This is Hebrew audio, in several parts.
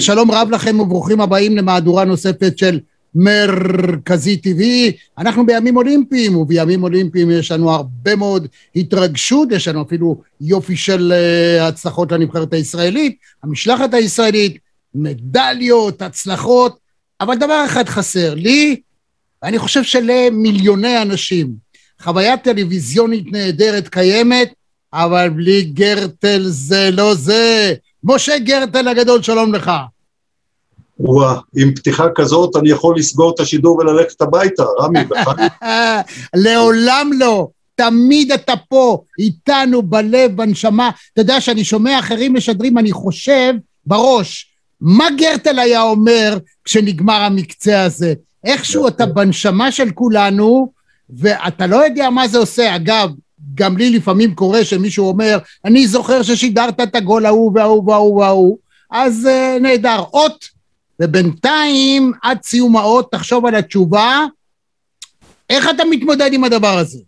אז שלום רב לכם וברוכים הבאים למהדורה נוספת של מרכזי טבעי. אנחנו בימים אולימפיים, ובימים אולימפיים יש לנו הרבה מאוד התרגשות, יש לנו אפילו יופי של uh, הצלחות לנבחרת הישראלית, המשלחת הישראלית, מדליות, הצלחות, אבל דבר אחד חסר לי, ואני חושב שלמיליוני אנשים. חוויה טלוויזיונית נהדרת קיימת, אבל בלי גרטל זה לא זה. משה גרטל הגדול, שלום לך. וואה, עם פתיחה כזאת אני יכול לסגור את השידור וללכת הביתה, רמי, בחיים. לעולם לא. תמיד אתה פה, איתנו, בלב, בנשמה. אתה יודע, שאני שומע אחרים משדרים, אני חושב בראש, מה גרטל היה אומר כשנגמר המקצה הזה? איכשהו אתה בנשמה של כולנו, ואתה לא יודע מה זה עושה. אגב, גם לי לפעמים קורה שמישהו אומר, אני זוכר ששידרת את הגול ההוא וההוא וההוא וההוא, אז uh, נהדר. אות, ובינתיים, עד סיום האות, תחשוב על התשובה, איך אתה מתמודד עם הדבר הזה?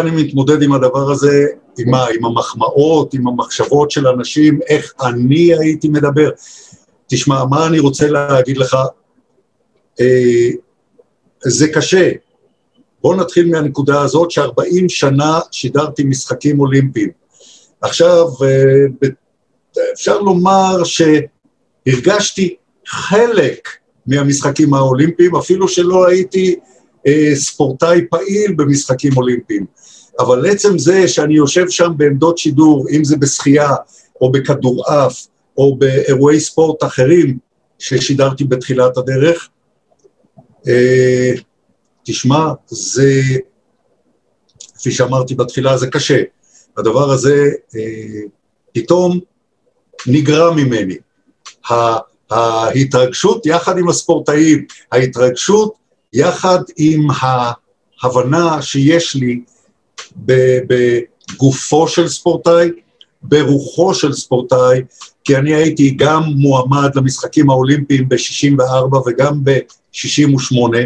אני מתמודד עם הדבר הזה, עם, ה, עם המחמאות, עם המחשבות של אנשים, איך אני הייתי מדבר. תשמע, מה אני רוצה להגיד לך? אה, זה קשה. בואו נתחיל מהנקודה הזאת ש-40 שנה שידרתי משחקים אולימפיים. עכשיו, אה, אפשר לומר שהרגשתי חלק מהמשחקים האולימפיים, אפילו שלא הייתי אה, ספורטאי פעיל במשחקים אולימפיים. אבל עצם זה שאני יושב שם בעמדות שידור, אם זה בשחייה, או בכדורעף, או באירועי ספורט אחרים ששידרתי בתחילת הדרך, אה, תשמע, זה, כפי שאמרתי בתחילה, זה קשה. הדבר הזה אה, פתאום נגרע ממני. ההתרגשות יחד עם הספורטאים, ההתרגשות יחד עם ההבנה שיש לי בגופו של ספורטאי, ברוחו של ספורטאי, כי אני הייתי גם מועמד למשחקים האולימפיים ב-64 וגם ב-68,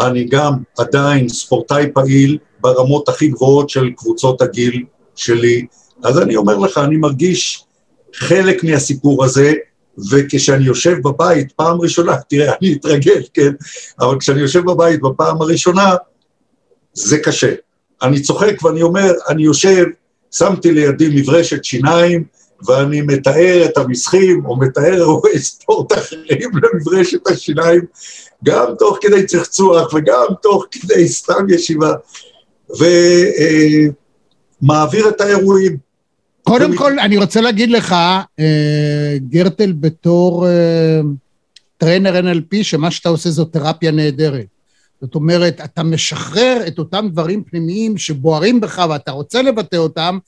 אני גם עדיין ספורטאי פעיל ברמות הכי גבוהות של קבוצות הגיל שלי, אז אני אומר לך, אני מרגיש חלק מהסיפור הזה, וכשאני יושב בבית, פעם ראשונה, תראה, אני אתרגל, כן? אבל כשאני יושב בבית בפעם הראשונה, זה קשה. אני צוחק ואני אומר, אני יושב, שמתי לידי מברשת שיניים, ואני מתאר את המסחים, או מתאר אירועי ספורט אחרים למברשת השיניים, גם תוך כדי צחצוח וגם תוך כדי סתם ישיבה, ומעביר אה, את האירועים. קודם כל, אני רוצה להגיד לך, אה, גרטל בתור אה, trainer NLP, שמה שאתה עושה זו תרפיה נהדרת. זאת אומרת, אתה משחרר את אותם דברים פנימיים שבוערים בך ואתה רוצה לבטא אותם,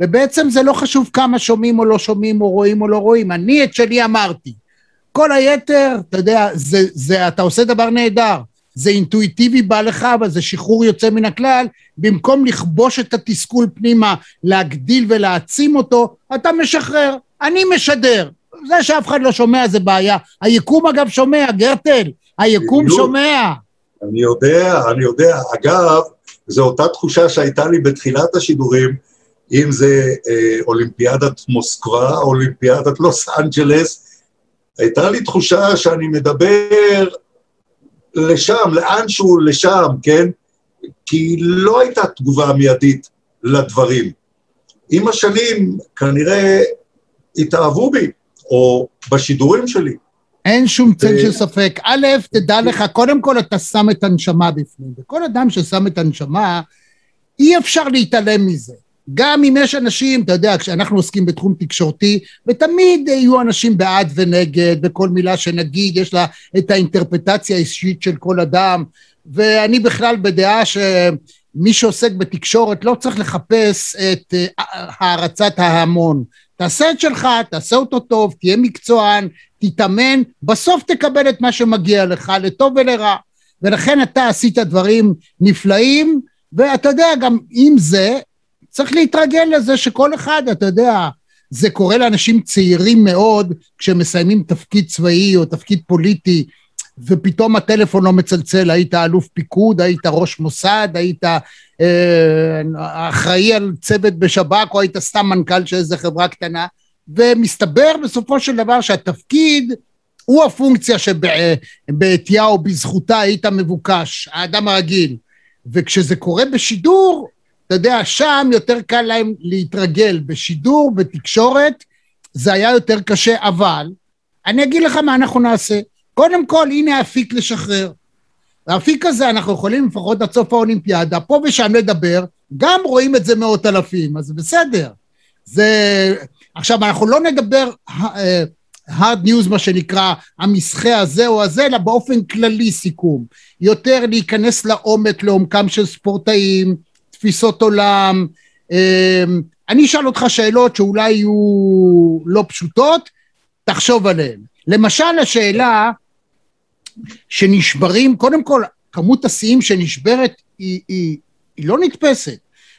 ובעצם זה לא חשוב כמה שומעים או לא שומעים או רואים או לא רואים. אני את שלי אמרתי. כל היתר, אתה יודע, זה, זה, אתה עושה דבר נהדר. זה אינטואיטיבי בא לך, אבל זה שחרור יוצא מן הכלל. במקום לכבוש את התסכול פנימה, להגדיל ולהעצים אותו, אתה משחרר. אני משדר. זה שאף אחד לא שומע זה בעיה. היקום אגב שומע, גרטל, היקום שומע. אני יודע, אני יודע. אגב, זו אותה תחושה שהייתה לי בתחילת השידורים, אם זה אה, אולימפיאדת מוסקבה, אולימפיאדת לוס אנג'לס, הייתה לי תחושה שאני מדבר לשם, לאנשהו לשם, כן? כי לא הייתה תגובה מיידית לדברים. עם השנים כנראה התאהבו בי, או בשידורים שלי. אין שום צל של ספק. א', תדע לך, קודם כל אתה שם את הנשמה בפנים, וכל אדם ששם את הנשמה, אי אפשר להתעלם מזה. גם אם יש אנשים, אתה יודע, כשאנחנו עוסקים בתחום תקשורתי, ותמיד יהיו אנשים בעד ונגד, וכל מילה שנגיד, יש לה את האינטרפטציה האישית של כל אדם, ואני בכלל בדעה שמי שעוסק בתקשורת לא צריך לחפש את אה, הערצת ההמון. תעשה את שלך, תעשה אותו טוב, תהיה מקצוען, תתאמן, בסוף תקבל את מה שמגיע לך, לטוב ולרע. ולכן אתה עשית דברים נפלאים, ואתה יודע, גם עם זה, צריך להתרגל לזה שכל אחד, אתה יודע, זה קורה לאנשים צעירים מאוד כשמסיימים תפקיד צבאי או תפקיד פוליטי, ופתאום הטלפון לא מצלצל, היית אלוף פיקוד, היית ראש מוסד, היית אה, אחראי על צוות בשב"כ, או היית סתם מנכ"ל של איזה חברה קטנה, ומסתבר בסופו של דבר שהתפקיד הוא הפונקציה שבעטייה או בזכותה היית מבוקש, האדם הרגיל. וכשזה קורה בשידור, אתה יודע, שם יותר קל להם להתרגל. בשידור, בתקשורת, זה היה יותר קשה, אבל אני אגיד לך מה אנחנו נעשה. קודם כל, הנה האפיק לשחרר. האפיק הזה, אנחנו יכולים לפחות עד סוף האולימפיאדה, פה ושם לדבר, גם רואים את זה מאות אלפים, אז בסדר. זה... עכשיו, אנחנו לא נדבר אה, hard news, מה שנקרא, המסחה הזה או הזה, אלא באופן כללי סיכום. יותר להיכנס לעומק, לעומקם של ספורטאים, תפיסות עולם. אה, אני אשאל אותך שאלות שאולי יהיו לא פשוטות, תחשוב עליהן. למשל, השאלה שנשברים, קודם כל, כמות השיאים שנשברת היא, היא, היא לא נתפסת.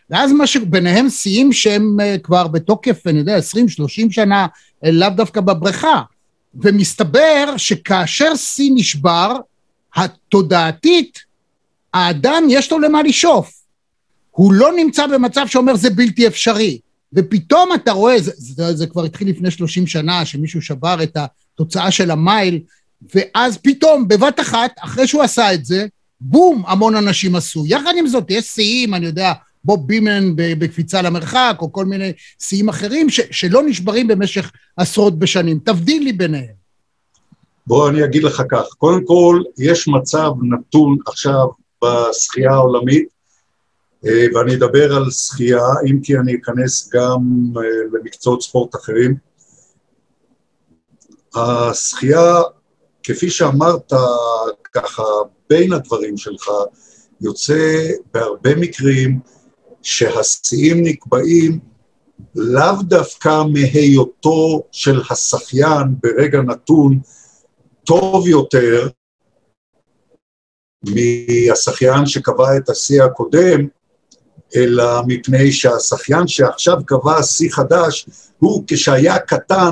ואז מה שביניהם שיאים שהם uh, כבר בתוקף, אני יודע, 20-30 שנה, אה, לאו דווקא בבריכה. ומסתבר שכאשר שיא נשבר, התודעתית, האדם יש לו למה לשאוף. הוא לא נמצא במצב שאומר זה בלתי אפשרי. ופתאום אתה רואה, זה, זה, זה כבר התחיל לפני 30 שנה, שמישהו שבר את התוצאה של המייל, ואז פתאום, בבת אחת, אחרי שהוא עשה את זה, בום, המון אנשים עשו. יחד עם זאת, יש שיאים, אני יודע, בוב בימן בקפיצה למרחק, או כל מיני שיאים אחרים, ש, שלא נשברים במשך עשרות בשנים. תבדיל לי ביניהם. בוא אני אגיד לך כך, קודם כל, יש מצב נתון עכשיו בשחייה העולמית, אה, ואני אדבר על שחייה, אם כי אני אכנס גם אה, למקצועות ספורט אחרים. השחייה כפי שאמרת ככה בין הדברים שלך, יוצא בהרבה מקרים שהשיאים נקבעים לאו דווקא מהיותו של השחיין ברגע נתון טוב יותר מהשחיין שקבע את השיא הקודם, אלא מפני שהשחיין שעכשיו קבע שיא חדש, הוא כשהיה קטן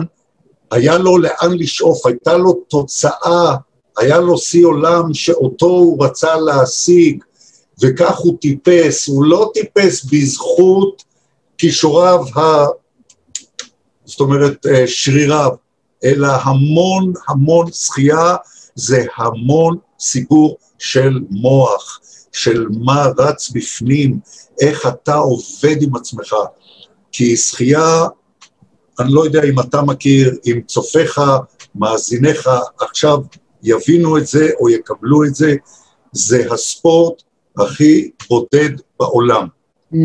היה לו לאן לשאוף, הייתה לו תוצאה, היה לו שיא עולם שאותו הוא רצה להשיג, וכך הוא טיפס, הוא לא טיפס בזכות כישוריו, ה... זאת אומרת אה, שריריו, אלא המון המון שחייה זה המון סיפור של מוח, של מה רץ בפנים, איך אתה עובד עם עצמך. כי שחייה אני לא יודע אם אתה מכיר, אם צופיך, מאזיניך עכשיו יבינו את זה או יקבלו את זה, זה הספורט הכי בודד בעולם. Mm.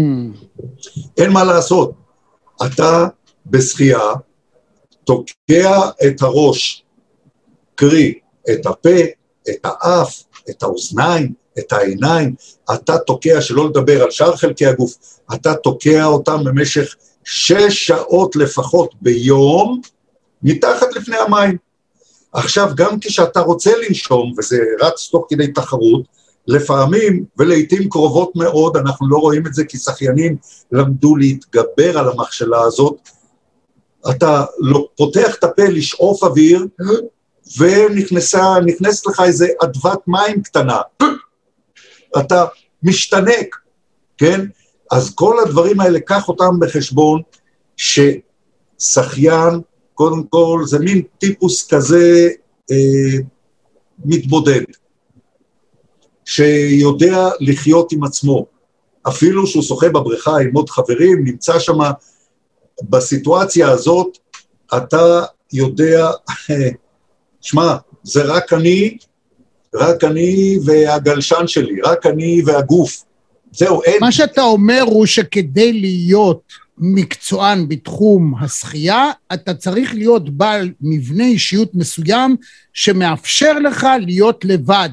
אין מה לעשות. אתה בשחייה תוקע את הראש, קרי, את הפה, את האף, את האוזניים, את העיניים, אתה תוקע, שלא לדבר על שאר חלקי הגוף, אתה תוקע אותם במשך שש שעות לפחות ביום מתחת לפני המים. עכשיו, גם כשאתה רוצה לנשום, וזה רץ תוך כדי תחרות, לפעמים ולעיתים קרובות מאוד, אנחנו לא רואים את זה כי שחיינים למדו להתגבר על המכשלה הזאת, אתה לא, פותח את הפה לשאוף אוויר, ונכנסת לך איזה אדוות מים קטנה. אתה משתנק, כן? אז כל הדברים האלה, קח אותם בחשבון, ששחיין, קודם כל, זה מין טיפוס כזה אה, מתבודד. שיודע לחיות עם עצמו. אפילו שהוא שוחה בבריכה עם עוד חברים, נמצא שם, בסיטואציה הזאת אתה יודע, שמע, זה רק אני, רק אני והגלשן שלי, רק אני והגוף. זהו, אין. מה שאתה אומר הוא שכדי להיות מקצוען בתחום השחייה, אתה צריך להיות בעל מבנה אישיות מסוים שמאפשר לך להיות לבד.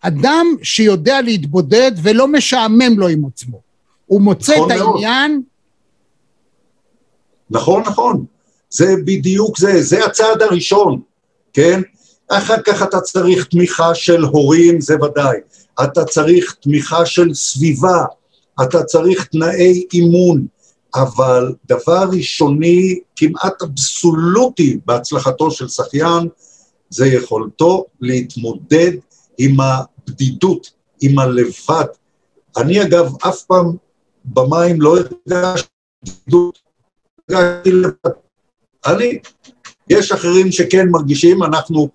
אדם שיודע להתבודד ולא משעמם לו עם עצמו. הוא מוצא נכון את העניין... נכון, נכון. זה בדיוק זה, זה הצעד הראשון, כן? אחר כך אתה צריך תמיכה של הורים, זה ודאי. אתה צריך תמיכה של סביבה, אתה צריך תנאי אימון, אבל דבר ראשוני, כמעט אבסולוטי בהצלחתו של שחיין, זה יכולתו להתמודד עם הבדידות, עם הלבד. אני אגב אף פעם במים לא הרגשתי בדידות, הרגשתי לבד. אני, יש אחרים שכן מרגישים, אנחנו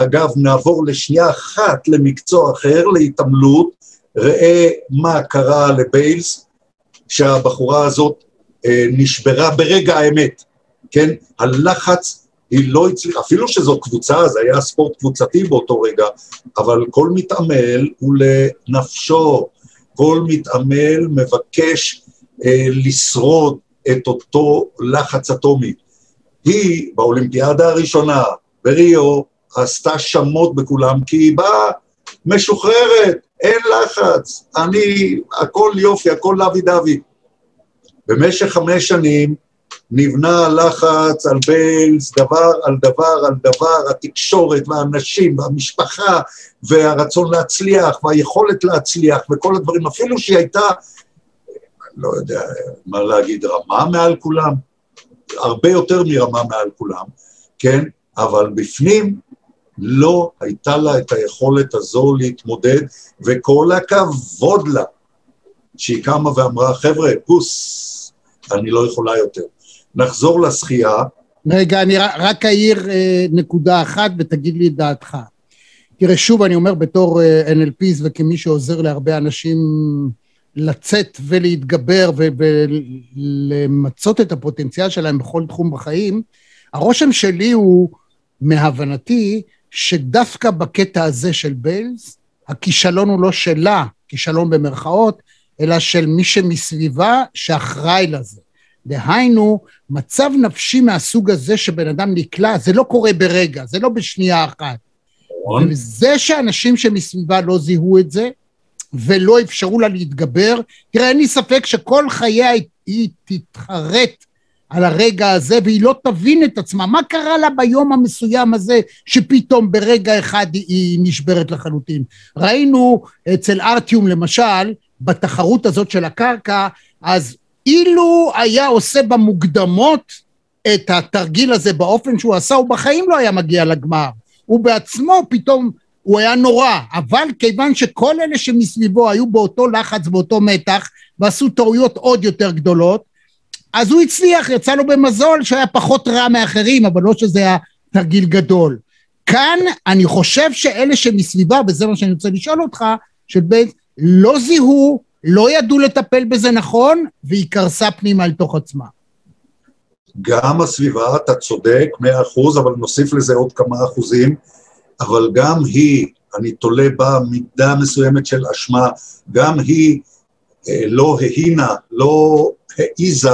אגב נעבור לשנייה אחת למקצוע אחר, להתעמלות, ראה מה קרה לביילס, שהבחורה הזאת אה, נשברה ברגע האמת, כן? הלחץ, היא לא הצליחה, אפילו שזו קבוצה, זה היה ספורט קבוצתי באותו רגע, אבל כל מתעמל הוא לנפשו, כל מתעמל מבקש אה, לשרוד את אותו לחץ אטומי. היא, באולימפיאדה הראשונה, בריו, עשתה שמות בכולם, כי היא באה משוחררת, אין לחץ, אני, הכל יופי, הכל לוי דווי. במשך חמש שנים נבנה לחץ על ביילס, דבר על דבר על דבר, התקשורת והאנשים והמשפחה והרצון להצליח והיכולת להצליח וכל הדברים, אפילו שהיא הייתה, לא יודע מה להגיד, רמה מעל כולם, הרבה יותר מרמה מעל כולם, כן? אבל בפנים לא הייתה לה את היכולת הזו להתמודד, וכל הכבוד לה שהיא קמה ואמרה, חבר'ה, פוס, אני לא יכולה יותר. נחזור לשחייה. רגע, אני רק אעיר אה, נקודה אחת ותגיד לי את דעתך. תראה, שוב אני אומר בתור אה, NLPs וכמי שעוזר להרבה אנשים לצאת ולהתגבר ולמצות את הפוטנציאל שלהם בכל תחום בחיים, הרושם שלי הוא, מהבנתי, שדווקא בקטע הזה של ביילס, הכישלון הוא לא שלה, כישלון במרכאות, אלא של מי שמסביבה שאחראי לזה. דהיינו, מצב נפשי מהסוג הזה שבן אדם נקלע, זה לא קורה ברגע, זה לא בשנייה אחת. נכון. וזה שאנשים שמסביבה לא זיהו את זה, ולא אפשרו לה להתגבר, תראה, אין לי ספק שכל חייה היא תתחרט על הרגע הזה, והיא לא תבין את עצמה. מה קרה לה ביום המסוים הזה, שפתאום ברגע אחד היא נשברת לחלוטין? ראינו אצל ארטיום למשל, בתחרות הזאת של הקרקע, אז אילו היה עושה במוקדמות את התרגיל הזה באופן שהוא עשה, הוא בחיים לא היה מגיע לגמר. הוא בעצמו פתאום, הוא היה נורא, אבל כיוון שכל אלה שמסביבו היו באותו לחץ, באותו מתח, ועשו טעויות עוד יותר גדולות, אז הוא הצליח, יצא לו במזול שהיה פחות רע מאחרים, אבל לא שזה היה תרגיל גדול. כאן אני חושב שאלה שמסביבה, וזה מה שאני רוצה לשאול אותך, של בית, לא זיהו, לא ידעו לטפל בזה נכון, והיא קרסה פנימה אל תוך עצמה. גם הסביבה, אתה צודק, מאה אחוז, אבל נוסיף לזה עוד כמה אחוזים, אבל גם היא, אני תולה בה מידה מסוימת של אשמה, גם היא אה, לא הhiנה, לא העיזה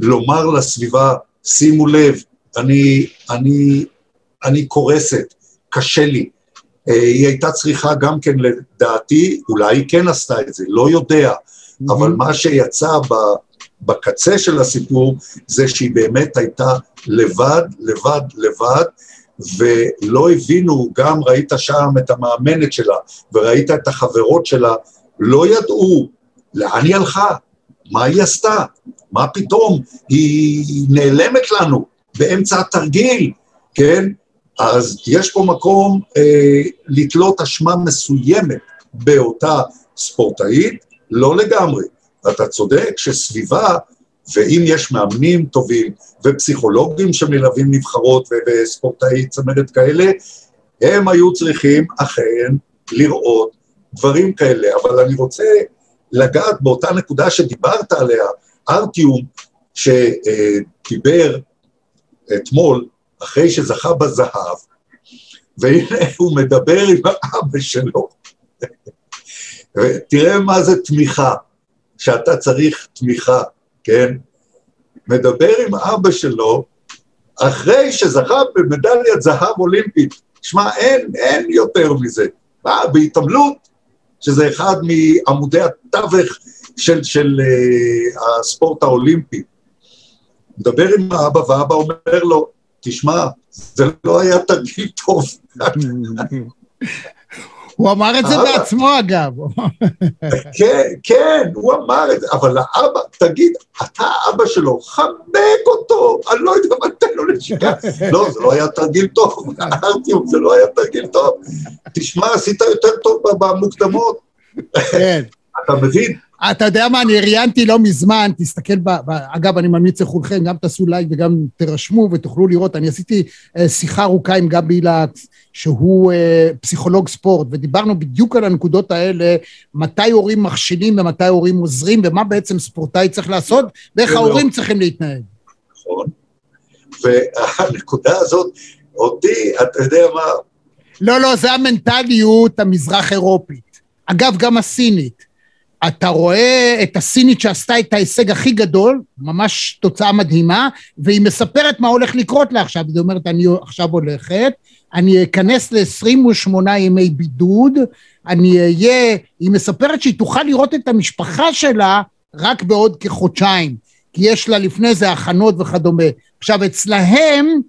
לומר לסביבה, שימו לב, אני, אני, אני קורסת, קשה לי. אה, היא הייתה צריכה גם כן, לדעתי, אולי היא כן עשתה את זה, לא יודע, mm-hmm. אבל מה שיצא בקצה של הסיפור זה שהיא באמת הייתה לבד, לבד, לבד, ולא הבינו, גם ראית שם את המאמנת שלה, וראית את החברות שלה, לא ידעו לאן היא הלכה, מה היא עשתה? מה פתאום? היא נעלמת לנו באמצע התרגיל, כן? אז יש פה מקום אה, לתלות אשמה מסוימת באותה ספורטאית, לא לגמרי. אתה צודק שסביבה, ואם יש מאמנים טובים ופסיכולוגים שמלווים נבחרות וספורטאי צמדת כאלה, הם היו צריכים אכן לראות דברים כאלה, אבל אני רוצה לגעת באותה נקודה שדיברת עליה, ארטיום, שדיבר אתמול, אחרי שזכה בזהב, והנה הוא מדבר עם האבא שלו. תראה מה זה תמיכה, שאתה צריך תמיכה, כן? מדבר עם אבא שלו אחרי שזכה במדליית זהב אולימפית. שמע, אין, אין יותר מזה. מה, בהתעמלות, שזה אחד מעמודי התווך של, של uh, הספורט האולימפי. מדבר עם האבא, והאבא אומר לו, תשמע, זה לא היה תרגיל טוב. הוא אמר את זה בעצמו, אגב. כן, כן, הוא אמר את זה, אבל האבא, תגיד, אתה אבא שלו, חבק אותו, אני לא יודע מה תן לו לשקר. לא, זה לא היה תרגיל טוב, ארטיום, זה לא היה תרגיל טוב. תשמע, עשית יותר טוב במוקדמות. כן. אתה מבין? אתה יודע מה, אני ראיינתי לא מזמן, תסתכל, ב, ב, אגב, אני ממליץ לכולכם, גם תעשו לייק וגם תירשמו ותוכלו לראות. אני עשיתי אה, שיחה ארוכה עם גבי לקס, שהוא אה, פסיכולוג ספורט, ודיברנו בדיוק על הנקודות האלה, מתי הורים מכשילים ומתי הורים עוזרים, ומה בעצם ספורטאי צריך לעשות, ואיך לא. ההורים צריכים להתנהג. נכון. והנקודה הזאת, אותי, אתה יודע מה... לא, לא, זה המנטליות המזרח אירופית. אגב, גם הסינית. אתה רואה את הסינית שעשתה את ההישג הכי גדול, ממש תוצאה מדהימה, והיא מספרת מה הולך לקרות לה עכשיו. היא אומרת, אני עכשיו הולכת, אני אכנס ל-28 ימי בידוד, אני אהיה... היא מספרת שהיא תוכל לראות את המשפחה שלה רק בעוד כחודשיים, כי יש לה לפני זה הכנות וכדומה. עכשיו, אצלהם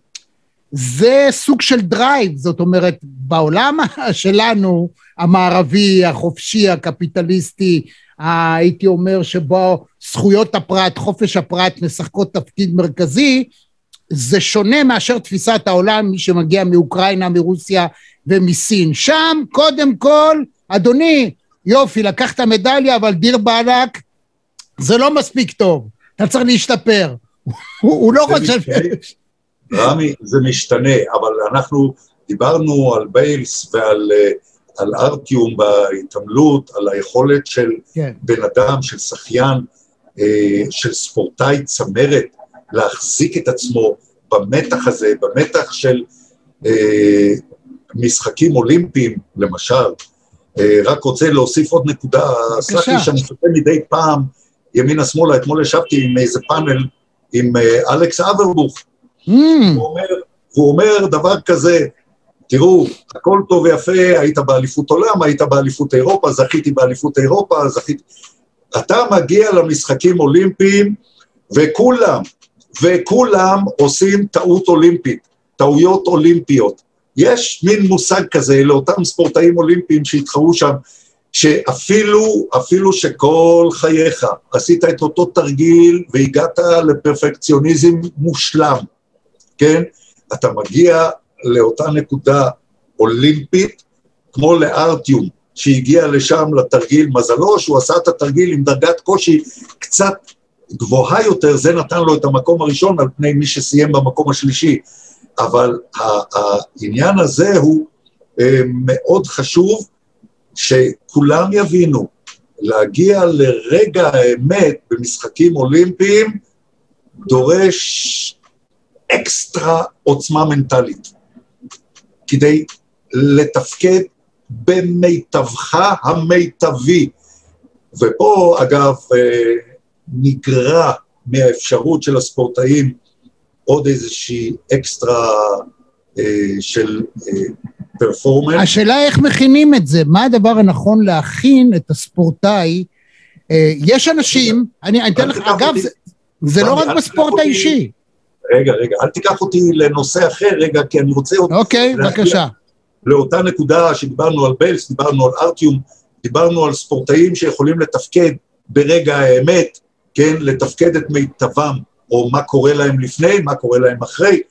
זה סוג של drive, זאת אומרת, בעולם שלנו, המערבי, החופשי, הקפיטליסטי, הייתי אומר שבו זכויות הפרט, חופש הפרט משחקות תפקיד מרכזי, זה שונה מאשר תפיסת העולם, מי שמגיע מאוקראינה, מרוסיה ומסין. שם, קודם כל, אדוני, יופי, לקחת מדליה, אבל דיר באלק, זה לא מספיק טוב, אתה צריך להשתפר. הוא לא חושב... רמי, זה משתנה, אבל אנחנו דיברנו על ביילס ועל... Uh, על ארטיום בהתעמלות, על היכולת של כן. בן אדם, של שחיין, אה, של ספורטאי צמרת, להחזיק את עצמו במתח הזה, במתח של אה, משחקים אולימפיים, למשל. אה, רק רוצה להוסיף עוד נקודה, סלח לי שאני חושב מדי פעם, ימינה-שמאלה, אתמול ישבתי עם איזה פאנל עם אלכס אברבוך, mm. הוא, אומר, הוא אומר דבר כזה, תראו, הכל טוב ויפה, היית באליפות עולם, היית באליפות אירופה, זכיתי באליפות אירופה, זכיתי... אתה מגיע למשחקים אולימפיים, וכולם, וכולם עושים טעות אולימפית, טעויות אולימפיות. יש מין מושג כזה לאותם ספורטאים אולימפיים שהתחרו שם, שאפילו, אפילו שכל חייך עשית את אותו תרגיל והגעת לפרפקציוניזם מושלם, כן? אתה מגיע לאותה נקודה אולימפית, כמו לארטיום, שהגיע לשם לתרגיל, מזלו שהוא עשה את התרגיל עם דרגת קושי קצת גבוהה יותר, זה נתן לו את המקום הראשון על פני מי שסיים במקום השלישי. אבל העניין הזה הוא אה, מאוד חשוב שכולם יבינו, להגיע לרגע האמת במשחקים אולימפיים דורש אקסטרה עוצמה מנטלית. כדי לתפקד במיטבך המיטבי. ופה, אגב, אה, נגרע מהאפשרות של הספורטאים עוד איזושהי אקסטרה אה, של פרפורמנס. אה, השאלה איך מכינים את זה, מה הדבר הנכון להכין את הספורטאי? יש אנשים, אני אתן לך, אגב, זה לא רק בספורט האישי. רגע, רגע, אל תיקח אותי לנושא אחר רגע, כי אני רוצה. אוקיי, בבקשה. לאותה נקודה שדיברנו על בלס, דיברנו על ארטיום, דיברנו על ספורטאים שיכולים לתפקד ברגע האמת, כן, לתפקד את מיטבם, או מה קורה להם לפני, מה קורה להם אחרי.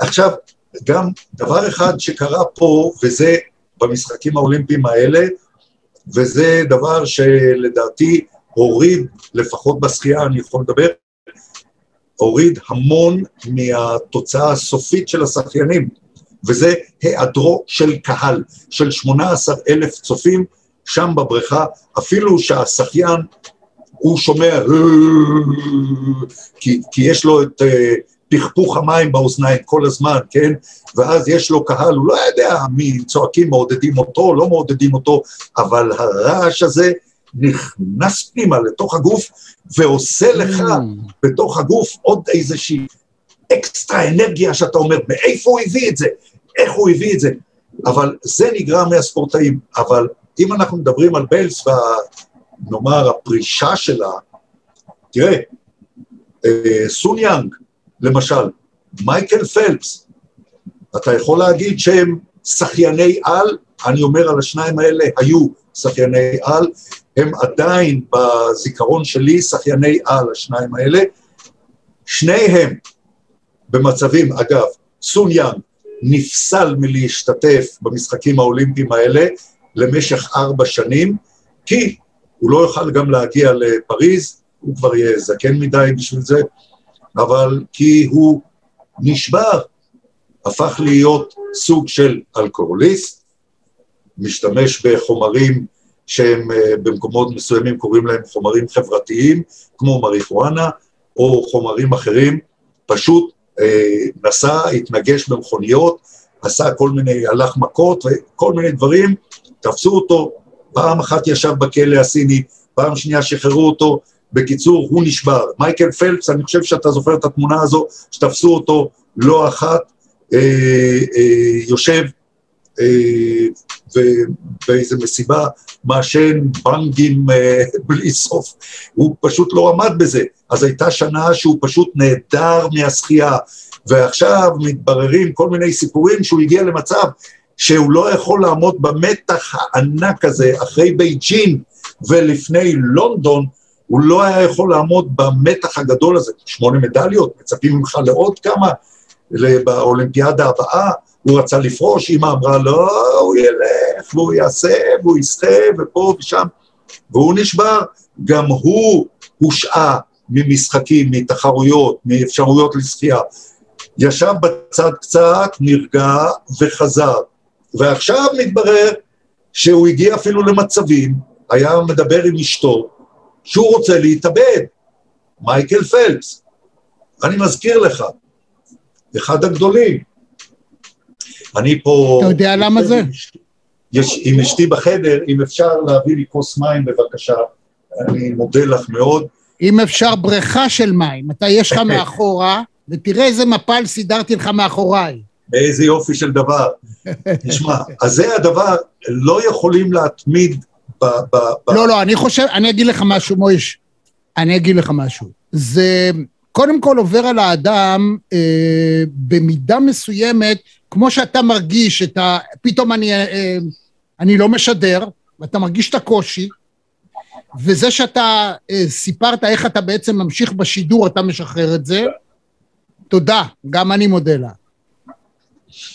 עכשיו, גם דבר אחד שקרה פה, וזה במשחקים האולימפיים האלה, וזה דבר שלדעתי הוריד, לפחות בשחייה אני יכול לדבר, הוריד המון מהתוצאה הסופית של השחיינים, וזה היעדרו של קהל, של 18 אלף צופים שם בבריכה, אפילו שהשחיין, הוא שומע, כי, כי יש לו את אה, פכפוך המים באוזניים כל הזמן, כן? ואז יש לו קהל, הוא לא יודע מי צועקים, מעודדים אותו, לא מעודדים אותו, אבל הרעש הזה נכנס פנימה לתוך הגוף ועושה לך mm. בתוך הגוף עוד איזושהי אקסטרה אנרגיה שאתה אומר, מאיפה הוא הביא את זה? איך הוא הביא את זה? אבל זה נגרע מהספורטאים. אבל אם אנחנו מדברים על ביילס ונאמר הפרישה שלה, תראה, אה, סון יאנג, למשל, מייקל פלפס, אתה יכול להגיד שהם שחייני על, אני אומר על השניים האלה, היו שחייני על, הם עדיין בזיכרון שלי שחייני על, השניים האלה. שניהם במצבים, אגב, סון יאנג נפסל מלהשתתף במשחקים האולימפיים האלה למשך ארבע שנים, כי הוא לא יוכל גם להגיע לפריז, הוא כבר יהיה זקן מדי בשביל זה, אבל כי הוא נשבר, הפך להיות סוג של אלכוהוליסט, משתמש בחומרים שהם אה, במקומות מסוימים קוראים להם חומרים חברתיים, כמו מריחואנה או חומרים אחרים, פשוט אה, נסע, התנגש במכוניות, עשה כל מיני, הלך מכות וכל מיני דברים, תפסו אותו, פעם אחת ישב בכלא הסיני, פעם שנייה שחררו אותו, בקיצור, הוא נשבר. מייקל פלפס, אני חושב שאתה זוכר את התמונה הזו, שתפסו אותו לא אחת, אה, אה, יושב אה, ובאיזה מסיבה מעשן בנגים אה, בלי סוף. הוא פשוט לא עמד בזה. אז הייתה שנה שהוא פשוט נעדר מהשחייה, ועכשיו מתבררים כל מיני סיפורים שהוא הגיע למצב שהוא לא יכול לעמוד במתח הענק הזה אחרי בייג'ין ולפני לונדון, הוא לא היה יכול לעמוד במתח הגדול הזה. שמונה מדליות, מצפים ממך לעוד כמה באולימפיאדה הבאה, הוא רצה לפרוש, אמא אמרה, לא, הוא ילך, והוא יעשה, והוא ישחה, ופה ושם, והוא נשבר. גם הוא הושעה ממשחקים, מתחרויות, מאפשרויות לשחייה. ישב בצד קצת, נרגע וחזר. ועכשיו מתברר שהוא הגיע אפילו למצבים, היה מדבר עם אשתו, שהוא רוצה להתאבד. מייקל פלפס. אני מזכיר לך, אחד הגדולים. אני פה... אתה יודע למה זה? יש, עם אשתי בחדר, אם אפשר להביא לי כוס מים בבקשה, אני מודה לך מאוד. אם אפשר בריכה של מים, אתה יש לך מאחורה, ותראה איזה מפל סידרתי לך מאחוריי. איזה יופי של דבר. תשמע, אז זה הדבר, לא יכולים להתמיד ב... לא, לא, אני חושב, אני אגיד לך משהו, מויש. אני אגיד לך משהו. זה קודם כל עובר על האדם אה, במידה מסוימת, כמו שאתה מרגיש את ה... פתאום אני, אה, אני לא משדר, ואתה מרגיש את הקושי, וזה שאתה אה, סיפרת איך אתה בעצם ממשיך בשידור, אתה משחרר את זה, תודה, גם אני מודה לה.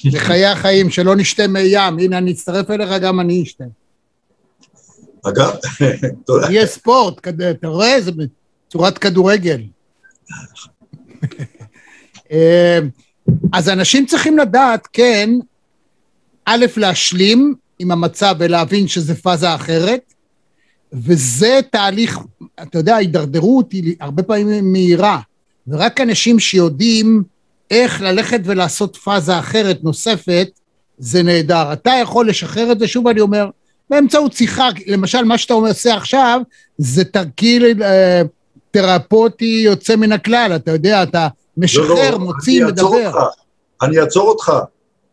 לחיי החיים, שלא נשתה מי ים, הנה אני אצטרף אליך, גם אני אשתה. אגב, תודה. יהיה ספורט, אתה רואה? זה בצורת כדורגל. אה, אז אנשים צריכים לדעת, כן, א', להשלים עם המצב ולהבין שזה פאזה אחרת, וזה תהליך, אתה יודע, ההידרדרות היא הרבה פעמים מהירה, ורק אנשים שיודעים איך ללכת ולעשות פאזה אחרת, נוספת, זה נהדר. אתה יכול לשחרר את זה, שוב אני אומר, באמצעות שיחה, למשל, מה שאתה עושה עכשיו, זה תרגיל אה, תרפוטי יוצא מן הכלל, אתה יודע, אתה משחרר, לא, לא, מוציא, אני מדבר. אותך, אני אעצור אותך,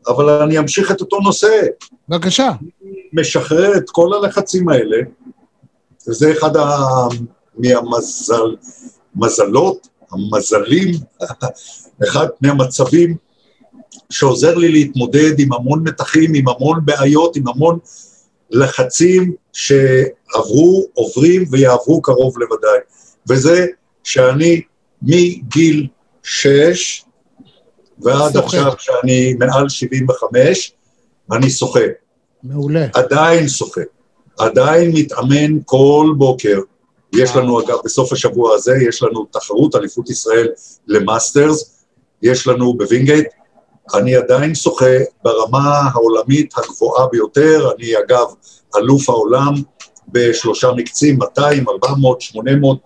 אבל אני אמשיך את אותו נושא. בבקשה. משחרר את כל הלחצים האלה, וזה אחד ה... מהמזל, מזלות, המזלים, אחד מהמצבים שעוזר לי להתמודד עם המון מתחים, עם המון בעיות, עם המון לחצים שעברו, עוברים ויעברו קרוב לוודאי. וזה שאני מגיל שש ועד שוחה. עכשיו שאני מעל 75, אני שוחה. מעולה. עדיין שוחה. עדיין מתאמן כל בוקר יש לנו אגב בסוף השבוע הזה, יש לנו תחרות אליפות ישראל ל Masters, יש לנו בווינגייט, אני עדיין שוחה ברמה העולמית הגבוהה ביותר, אני אגב אלוף העולם בשלושה מקצים, 200, 400, 800,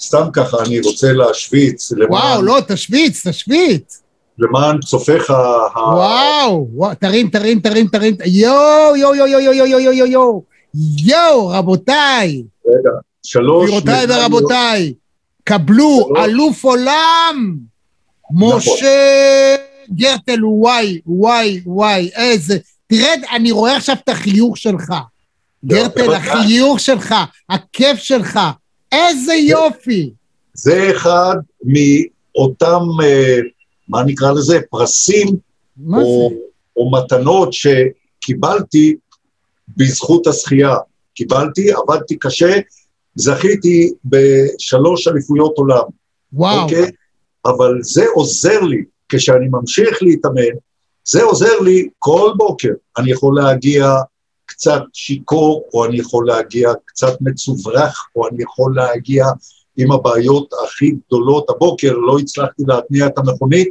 סתם ככה אני רוצה להשוויץ. למען, וואו, לא, תשוויץ, תשוויץ. למען צופיך ה... וואו, וואו, תרים, תרים, תרים, תרים, יואו, יואו, יואו, יואו, יואו, יואו, יואו, יואו, יואו, רבותיי. רגע, שלוש... גבירותיי ורבותיי, קבלו אלוף עולם, משה גרטל, וואי, וואי, וואי, איזה... תרד, אני רואה עכשיו את החיוך שלך. גרטל, החיוך שלך, הכיף שלך, איזה יופי. זה אחד מאותם, אה, מה נקרא לזה, פרסים או, או מתנות שקיבלתי בזכות השחייה. קיבלתי, עבדתי קשה, זכיתי בשלוש אליפויות עולם. וואו. אוקיי? אבל זה עוזר לי, כשאני ממשיך להתאמן, זה עוזר לי כל בוקר. אני יכול להגיע קצת שיכור, או אני יכול להגיע קצת מצוברח, או אני יכול להגיע עם הבעיות הכי גדולות. הבוקר לא הצלחתי להתניע את המכונית,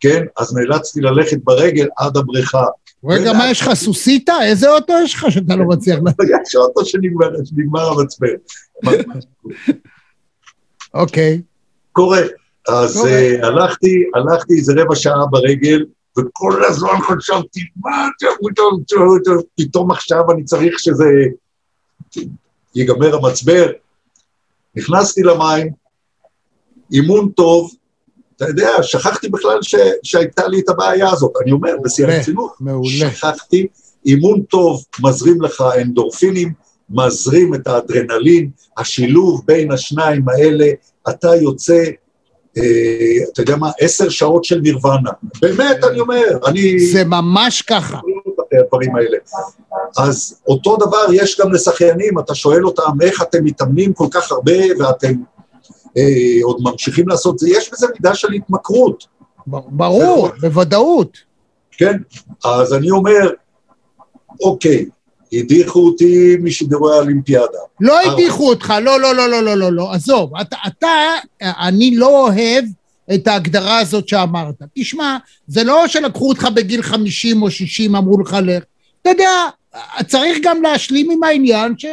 כן? אז נאלצתי ללכת ברגל עד הבריכה. רגע, מה יש לך, סוסיתא? איזה אוטו יש לך שאתה לא מצליח? יש אוטו שנגמר המצפן. אוקיי. קורה. אז אה, הלכתי, הלכתי איזה רבע שעה ברגל, וכל הזמן חשבתי, מה אתה, פתאום עכשיו אני צריך שזה ייגמר המצבר. נכנסתי למים, אימון טוב, אתה יודע, שכחתי בכלל ש, שהייתה לי את הבעיה הזאת. אני אומר, בשיא הרצינות, שכחתי, אימון טוב מזרים לך אנדורפינים, מזרים את האדרנלין, השילוב בין השניים האלה, אתה יוצא אתה יודע מה, עשר שעות של נירוונה. באמת, אני אומר, אני... זה ממש ככה. הדברים האלה. אז אותו דבר יש גם לשחיינים, אתה שואל אותם איך אתם מתאמנים כל כך הרבה ואתם אה, עוד ממשיכים לעשות זה, יש בזה מידה של התמכרות. ברור, בוודאות. כן, אז אני אומר, אוקיי, הדיחו אותי משידורי האולימפיאדה. לא הדיחו אותך, לא, לא, לא, לא, לא, לא, לא, עזוב, אתה, אתה, אני לא אוהב את ההגדרה הזאת שאמרת. תשמע, זה לא שלקחו אותך בגיל 50 או 60, אמרו לך לך. אתה יודע, צריך גם להשלים עם העניין ש...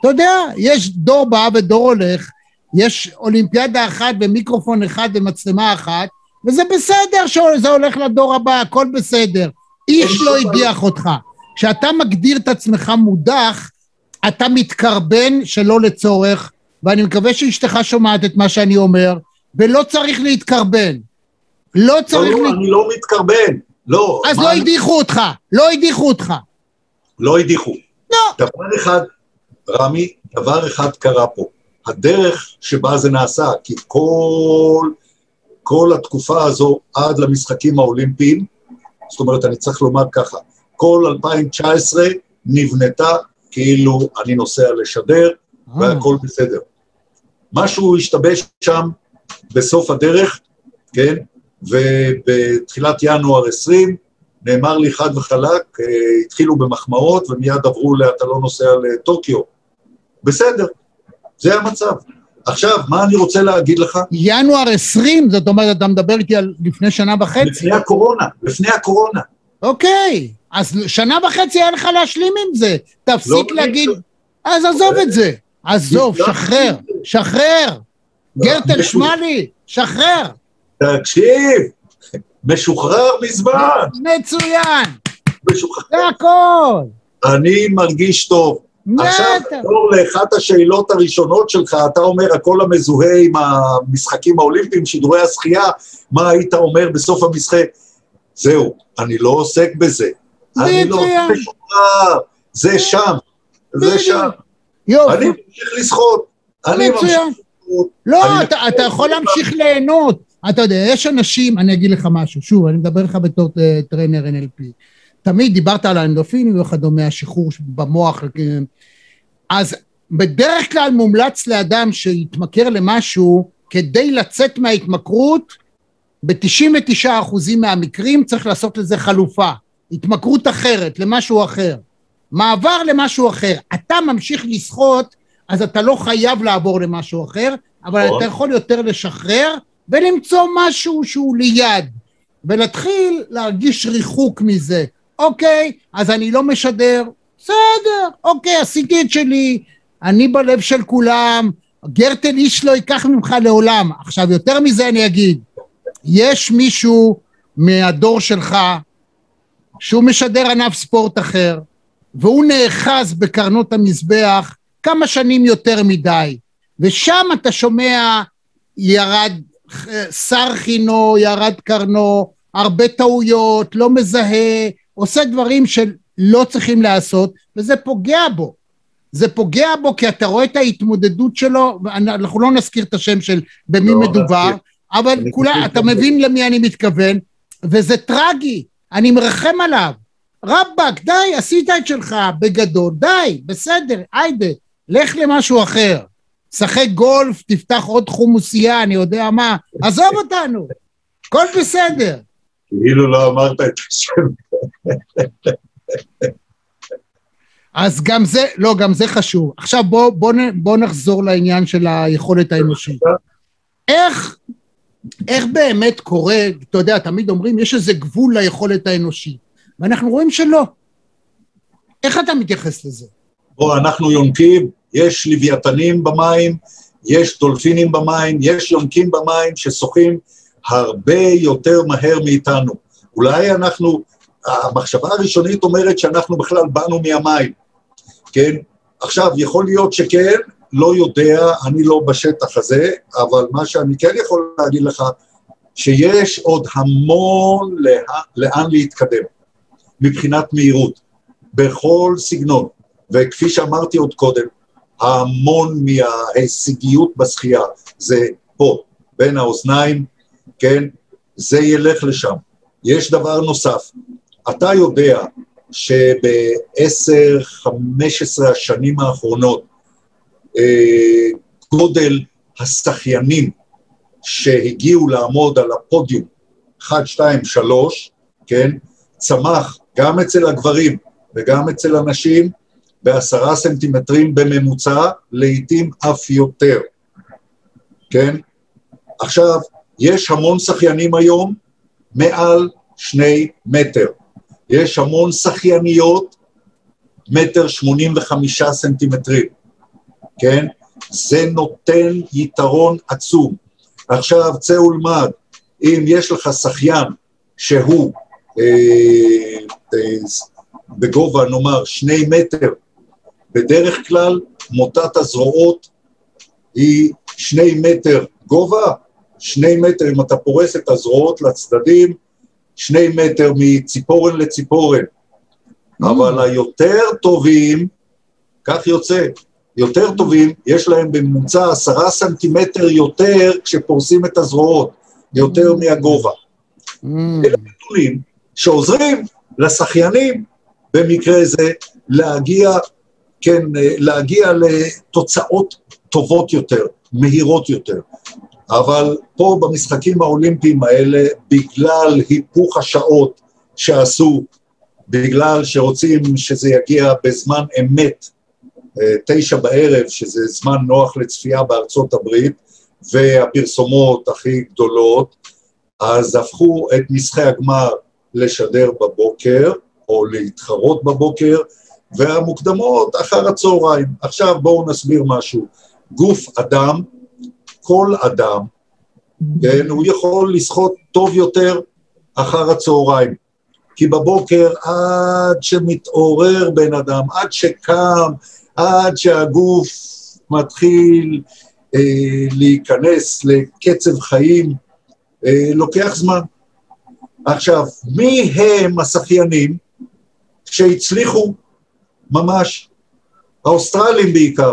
אתה יודע, יש דור בא ודור הולך, יש אולימפיאדה אחת ומיקרופון אחד ומצלמה אחת, וזה בסדר שזה הולך לדור הבא, הכל בסדר. איש לא הדיח אותך. כשאתה מגדיר את עצמך מודח, אתה מתקרבן שלא לצורך, ואני מקווה שאשתך שומעת את מה שאני אומר, ולא צריך להתקרבן. לא צריך... לא, לא, אני לא מתקרבן, לא. אז לא הדיחו אותך, לא הדיחו אותך. לא הדיחו. לא. דבר אחד, רמי, דבר אחד קרה פה. הדרך שבה זה נעשה, כי כל, כל התקופה הזו עד למשחקים האולימפיים, זאת אומרת, אני צריך לומר ככה, כל 2019 נבנתה כאילו אני נוסע לשדר אה. והכל בסדר. משהו השתבש שם בסוף הדרך, כן, ובתחילת ינואר 20 נאמר לי חד וחלק, אה, התחילו במחמאות ומיד עברו ל"אתה לא נוסע לטוקיו". בסדר, זה המצב. עכשיו, מה אני רוצה להגיד לך? ינואר 20, זאת אומרת, אתה מדבר איתי על לפני שנה וחצי. לפני הקורונה, לפני הקורונה. אוקיי, אז שנה וחצי היה לך להשלים עם זה. תפסיק לא להגיד... אז עזוב את זה. עזוב, שחרר, שחרר. לא, גרטל, שמע לי, שחרר. תקשיב, משוחרר מזמן. מצוין. משוחרר. זה הכל. אני מרגיש טוב. עכשיו תחזור לאחת השאלות הראשונות שלך, אתה אומר הכל המזוהה עם המשחקים האולימפיים, שידורי השחייה, מה היית אומר בסוף המשחק? זהו, אני לא עוסק בזה. אני לא משוחרר, זה שם, זה שם. אני ממשיך לשחות. אני ממשיך לשחות. לא, אתה יכול להמשיך ליהנות. אתה יודע, יש אנשים, אני אגיד לך משהו, שוב, אני מדבר לך בתור trainer NLP. תמיד דיברת על האנדורפינים וכדומה, השחרור במוח. כן. אז בדרך כלל מומלץ לאדם שיתמכר למשהו, כדי לצאת מההתמכרות, ב-99% מהמקרים צריך לעשות לזה חלופה. התמכרות אחרת, למשהו אחר. מעבר למשהו אחר. אתה ממשיך לשחות, אז אתה לא חייב לעבור למשהו אחר, אבל אתה יכול יותר לשחרר ולמצוא משהו שהוא ליד, ולהתחיל להרגיש ריחוק מזה. אוקיי, אז אני לא משדר, בסדר, אוקיי, עשיתי את שלי, אני בלב של כולם, גרטל איש לא ייקח ממך לעולם. עכשיו, יותר מזה אני אגיד, יש מישהו מהדור שלך שהוא משדר ענף ספורט אחר, והוא נאחז בקרנות המזבח כמה שנים יותר מדי, ושם אתה שומע ירד שר חינו, ירד קרנו, הרבה טעויות, לא מזהה, עושה דברים שלא צריכים לעשות, וזה פוגע בו. זה פוגע בו כי אתה רואה את ההתמודדות שלו, אנחנו לא נזכיר את השם של במי לא, מדובר, אבל כולה, אתה מבין למי אני מתכוון, וזה טרגי, אני מרחם עליו. רבאק, די, עשית את שלך בגדול, די, בסדר, היידה, לך למשהו אחר. שחק גולף, תפתח עוד חומוסייה, אני יודע מה, עזוב אותנו, הכל בסדר. כאילו לא אמרת את השם. אז גם זה, לא, גם זה חשוב. עכשיו בוא, בוא, בוא נחזור לעניין של היכולת האנושית. איך, איך באמת קורה, אתה יודע, תמיד אומרים, יש איזה גבול ליכולת האנושית, ואנחנו רואים שלא. איך אתה מתייחס לזה? בוא, אנחנו יונקים, יש לוויתנים במים, יש דולפינים במים, יש יונקים במים ששוחים הרבה יותר מהר מאיתנו. אולי אנחנו, המחשבה הראשונית אומרת שאנחנו בכלל באנו מהמים, כן? עכשיו, יכול להיות שכן, לא יודע, אני לא בשטח הזה, אבל מה שאני כן יכול להגיד לך, שיש עוד המון לה, לאן להתקדם מבחינת מהירות, בכל סגנון. וכפי שאמרתי עוד קודם, המון מההישגיות בשחייה זה פה, בין האוזניים, כן? זה ילך לשם. יש דבר נוסף, אתה יודע שבעשר, חמש עשרה השנים האחרונות גודל השחיינים שהגיעו לעמוד על הפודיום, 1, 2, 3, כן, צמח גם אצל הגברים וגם אצל הנשים בעשרה סנטימטרים בממוצע, לעתים אף יותר, כן? עכשיו, יש המון שחיינים היום מעל שני מטר. יש המון שחייניות, מטר שמונים וחמישה סנטימטרים, כן? זה נותן יתרון עצום. עכשיו, צא ולמד, אם יש לך שחיין שהוא אה, אה, בגובה, נאמר, שני מטר, בדרך כלל מוטת הזרועות היא שני מטר גובה, שני מטר, אם אתה פורס את הזרועות לצדדים, שני מטר מציפורן לציפורן. Mm. אבל היותר טובים, כך יוצא, יותר טובים, יש להם בממוצע עשרה סנטימטר יותר כשפורסים את הזרועות, יותר mm. מהגובה. Mm. אלה נתונים שעוזרים לשחיינים במקרה זה להגיע, כן, להגיע לתוצאות טובות יותר, מהירות יותר. אבל פה במשחקים האולימפיים האלה, בגלל היפוך השעות שעשו, בגלל שרוצים שזה יגיע בזמן אמת, תשע בערב, שזה זמן נוח לצפייה בארצות הברית, והפרסומות הכי גדולות, אז הפכו את משחקי הגמר לשדר בבוקר, או להתחרות בבוקר, והמוקדמות אחר הצהריים. עכשיו בואו נסביר משהו. גוף אדם כל אדם, כן, הוא יכול לשחות טוב יותר אחר הצהריים. כי בבוקר עד שמתעורר בן אדם, עד שקם, עד שהגוף מתחיל אה, להיכנס לקצב חיים, אה, לוקח זמן. עכשיו, מי הם השחיינים שהצליחו ממש? האוסטרלים בעיקר.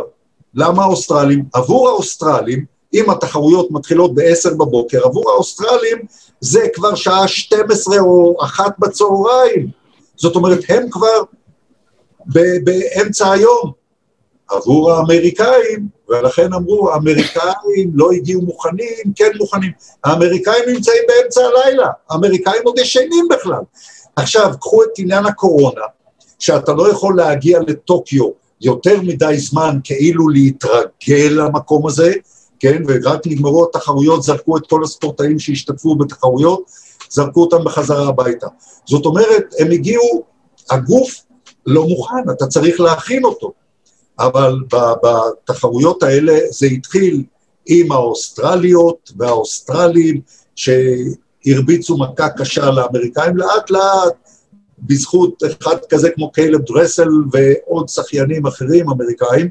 למה האוסטרלים? עבור האוסטרלים, אם התחרויות מתחילות ב-10 בבוקר, עבור האוסטרלים זה כבר שעה 12 או 1 בצהריים. זאת אומרת, הם כבר באמצע היום. עבור האמריקאים, ולכן אמרו, האמריקאים לא הגיעו מוכנים, כן מוכנים. האמריקאים נמצאים באמצע הלילה, האמריקאים עוד ישנים בכלל. עכשיו, קחו את עניין הקורונה, שאתה לא יכול להגיע לטוקיו יותר מדי זמן כאילו להתרגל למקום הזה, כן, ורק נגמרו התחרויות, זרקו את כל הספורטאים שהשתתפו בתחרויות, זרקו אותם בחזרה הביתה. זאת אומרת, הם הגיעו, הגוף לא מוכן, אתה צריך להכין אותו. אבל בתחרויות האלה זה התחיל עם האוסטרליות והאוסטרלים, שהרביצו מכה קשה לאמריקאים, לאט לאט, בזכות אחד כזה כמו קיילב דרסל ועוד שחיינים אחרים אמריקאים,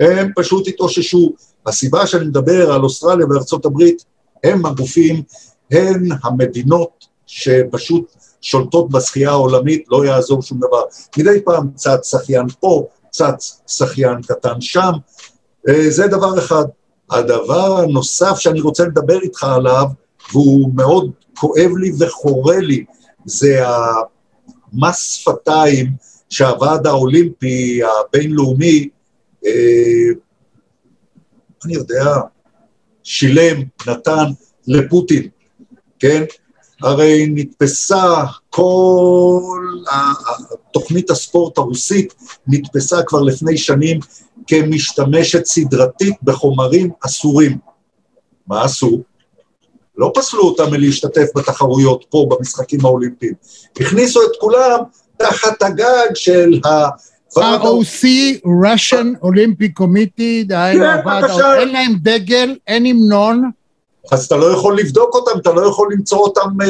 הם פשוט התאוששו. הסיבה שאני מדבר על אוסטרליה וארצות הברית, הם הגופים, הן המדינות שפשוט שולטות בשחייה העולמית, לא יעזור שום דבר. מדי פעם צץ שחיין פה, צץ שחיין קטן שם, אה, זה דבר אחד. הדבר הנוסף שאני רוצה לדבר איתך עליו, והוא מאוד כואב לי וחורה לי, זה המס שפתיים שהוועד האולימפי הבינלאומי, אה, אני יודע, שילם, נתן לפוטין, כן? הרי נתפסה כל תוכנית הספורט הרוסית, נתפסה כבר לפני שנים כמשתמשת סדרתית בחומרים אסורים. מה עשו? לא פסלו אותם מלהשתתף בתחרויות פה במשחקים האולימפיים. הכניסו את כולם תחת הגג של ה... ROC, Russian Olympic Committee, דהיינו כן. אין להם דגל, אין המנון. אז אתה לא יכול לבדוק אותם, אתה לא יכול למצוא אותם אה,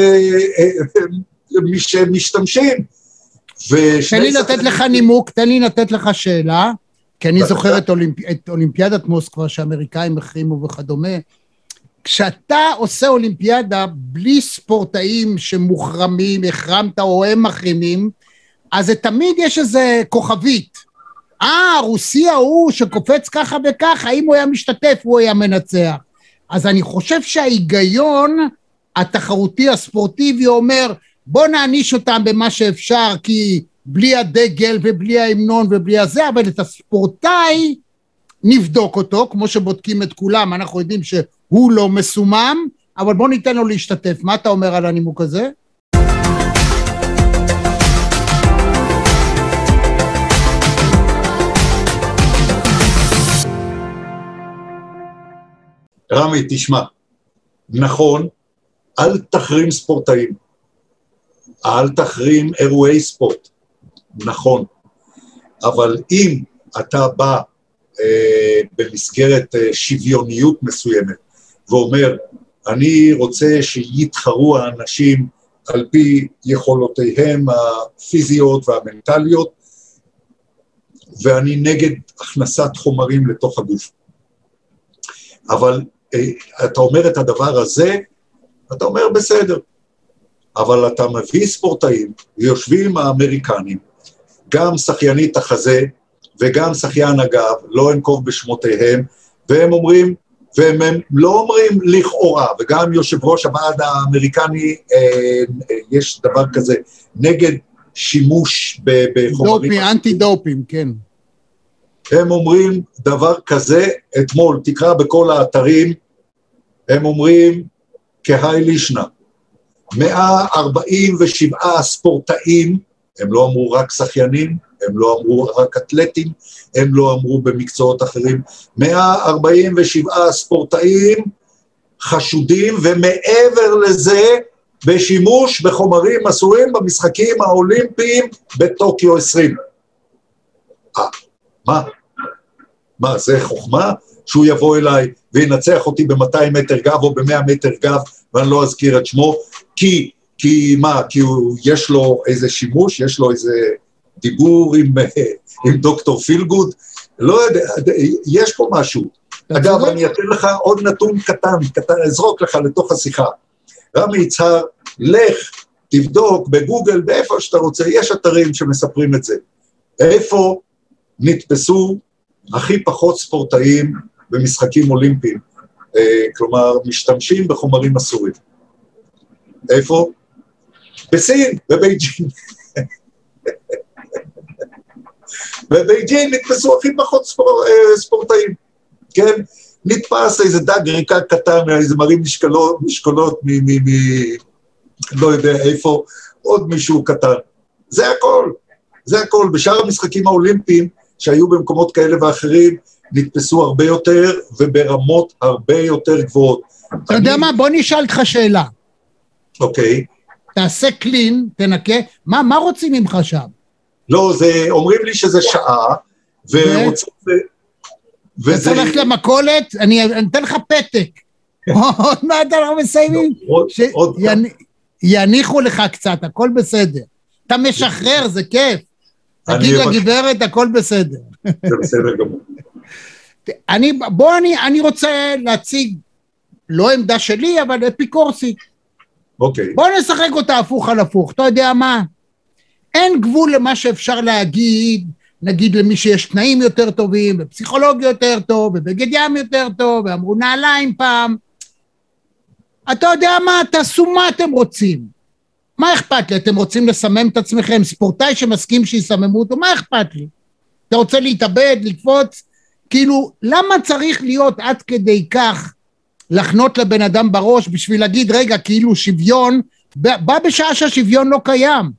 אה, אה, מי שמשתמשים. תן לי לתת לך נימוק, תן לי לתת לך שאלה, כי אני. זוכר את, אולימפ... את אולימפיאדת מוסקבה שהאמריקאים החרימו וכדומה. כשאתה עושה אולימפיאדה בלי ספורטאים שמוחרמים, החרמת או הם מחרימים, אז זה תמיד יש איזה כוכבית. אה, הרוסי ההוא שקופץ ככה וככה, אם הוא היה משתתף הוא היה מנצח. אז אני חושב שההיגיון התחרותי הספורטיבי אומר, בוא נעניש אותם במה שאפשר, כי בלי הדגל ובלי ההמנון ובלי הזה, אבל את הספורטאי נבדוק אותו, כמו שבודקים את כולם, אנחנו יודעים שהוא לא מסומם, אבל בוא ניתן לו להשתתף. מה אתה אומר על הנימוק הזה? רמי, תשמע, נכון, אל תחרים ספורטאים, אל תחרים אירועי ספורט, נכון, אבל אם אתה בא אה, במסגרת אה, שוויוניות מסוימת ואומר, אני רוצה שיתחרו האנשים על פי יכולותיהם הפיזיות והמנטליות, ואני נגד הכנסת חומרים לתוך הגוף. אבל אתה אומר את הדבר הזה, אתה אומר בסדר, אבל אתה מביא ספורטאים, ויושבים האמריקנים, גם שחיינית החזה וגם שחיין הגב, לא אנקוב בשמותיהם, והם אומרים, והם הם לא אומרים לכאורה, וגם יושב ראש הוועד האמריקני, אה, אה, יש דבר כזה, נגד שימוש בחומרים... דופי, אנטי דופים, כן. הם אומרים דבר כזה, אתמול, תקרא בכל האתרים, הם אומרים כהאי לישנא, 147 ספורטאים, הם לא אמרו רק שחיינים, הם לא אמרו רק אתלטים, הם לא אמרו במקצועות אחרים, 147 ספורטאים חשודים, ומעבר לזה, בשימוש בחומרים אסורים במשחקים האולימפיים בטוקיו 20. אה, מה? מה, זה חוכמה? שהוא יבוא אליי וינצח אותי ב-200 מטר גב או ב-100 מטר גב, ואני לא אזכיר את שמו, כי, כי מה, כי הוא, יש לו איזה שימוש, יש לו איזה דיבור עם, עם דוקטור פילגוד, לא יודע, יש פה משהו. אגב. אני אתן לך עוד נתון קטן, קטן, אזרוק לך לתוך השיחה. רמי יצהר, לך, תבדוק בגוגל, באיפה שאתה רוצה, יש אתרים שמספרים את זה. איפה נתפסו הכי פחות ספורטאים במשחקים אולימפיים, אה, כלומר, משתמשים בחומרים אסורים. איפה? בסין, בבייג'ינג. בבייג'ינג נתפסו הכי פחות ספור, אה, ספורטאים, כן? נתפס איזה דג רקק קטן, איזה מרים משקלות, משקולות מ... מ, מ לא יודע איפה, עוד מישהו קטן. זה הכל, זה הכל. בשאר המשחקים האולימפיים שהיו במקומות כאלה ואחרים, נתפסו הרבה יותר וברמות הרבה יותר גבוהות. אתה יודע מה? בוא נשאל אותך שאלה. אוקיי. תעשה קלין, תנקה, מה, מה רוצים ממך שם? לא, זה, אומרים לי שזה שעה, ורוצים... אתה צריך ללכת למכולת, אני אתן לך פתק. עוד מעט אנחנו מסיימים. יניחו לך קצת, הכל בסדר. אתה משחרר, זה כיף. תגיד לגברת, הכל בסדר. זה בסדר גמור. אני, בוא, אני, אני רוצה להציג, לא עמדה שלי, אבל אפיקורסית. אוקיי. בוא נשחק אותה הפוך על הפוך. אתה יודע מה? אין גבול למה שאפשר להגיד, נגיד למי שיש תנאים יותר טובים, ופסיכולוג יותר טוב, ובגד ים יותר טוב, ואמרו נעליים פעם. אתה יודע מה? תעשו מה אתם רוצים. מה אכפת לי? אתם רוצים לסמם את עצמכם? ספורטאי שמסכים שיסממו אותו, מה אכפת לי? אתה רוצה להתאבד, לקפוץ? כאילו, למה צריך להיות עד כדי כך לחנות לבן אדם בראש בשביל להגיד, רגע, כאילו שוויון, בא בשעה שהשוויון לא קיים.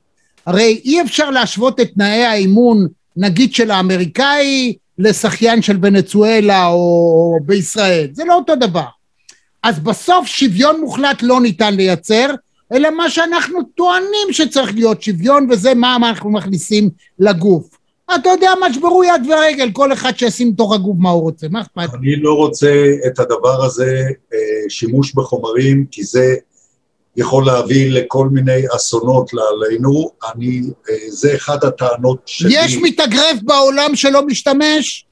הרי אי אפשר להשוות את תנאי האימון, נגיד של האמריקאי, לשחיין של ונצואלה או בישראל. זה לא אותו דבר. אז בסוף שוויון מוחלט לא ניתן לייצר, אלא מה שאנחנו טוענים שצריך להיות שוויון, וזה מה אנחנו מכניסים לגוף. אתה יודע מה, שברו יד ורגל, כל אחד שישים בתוך הגוף מה הוא רוצה, מה אכפת? אני לא רוצה את הדבר הזה, אה, שימוש בחומרים, כי זה יכול להביא לכל מיני אסונות עלינו. אני, אה, זה אחד הטענות שלי. יש מתאגרף בעולם שלא משתמש?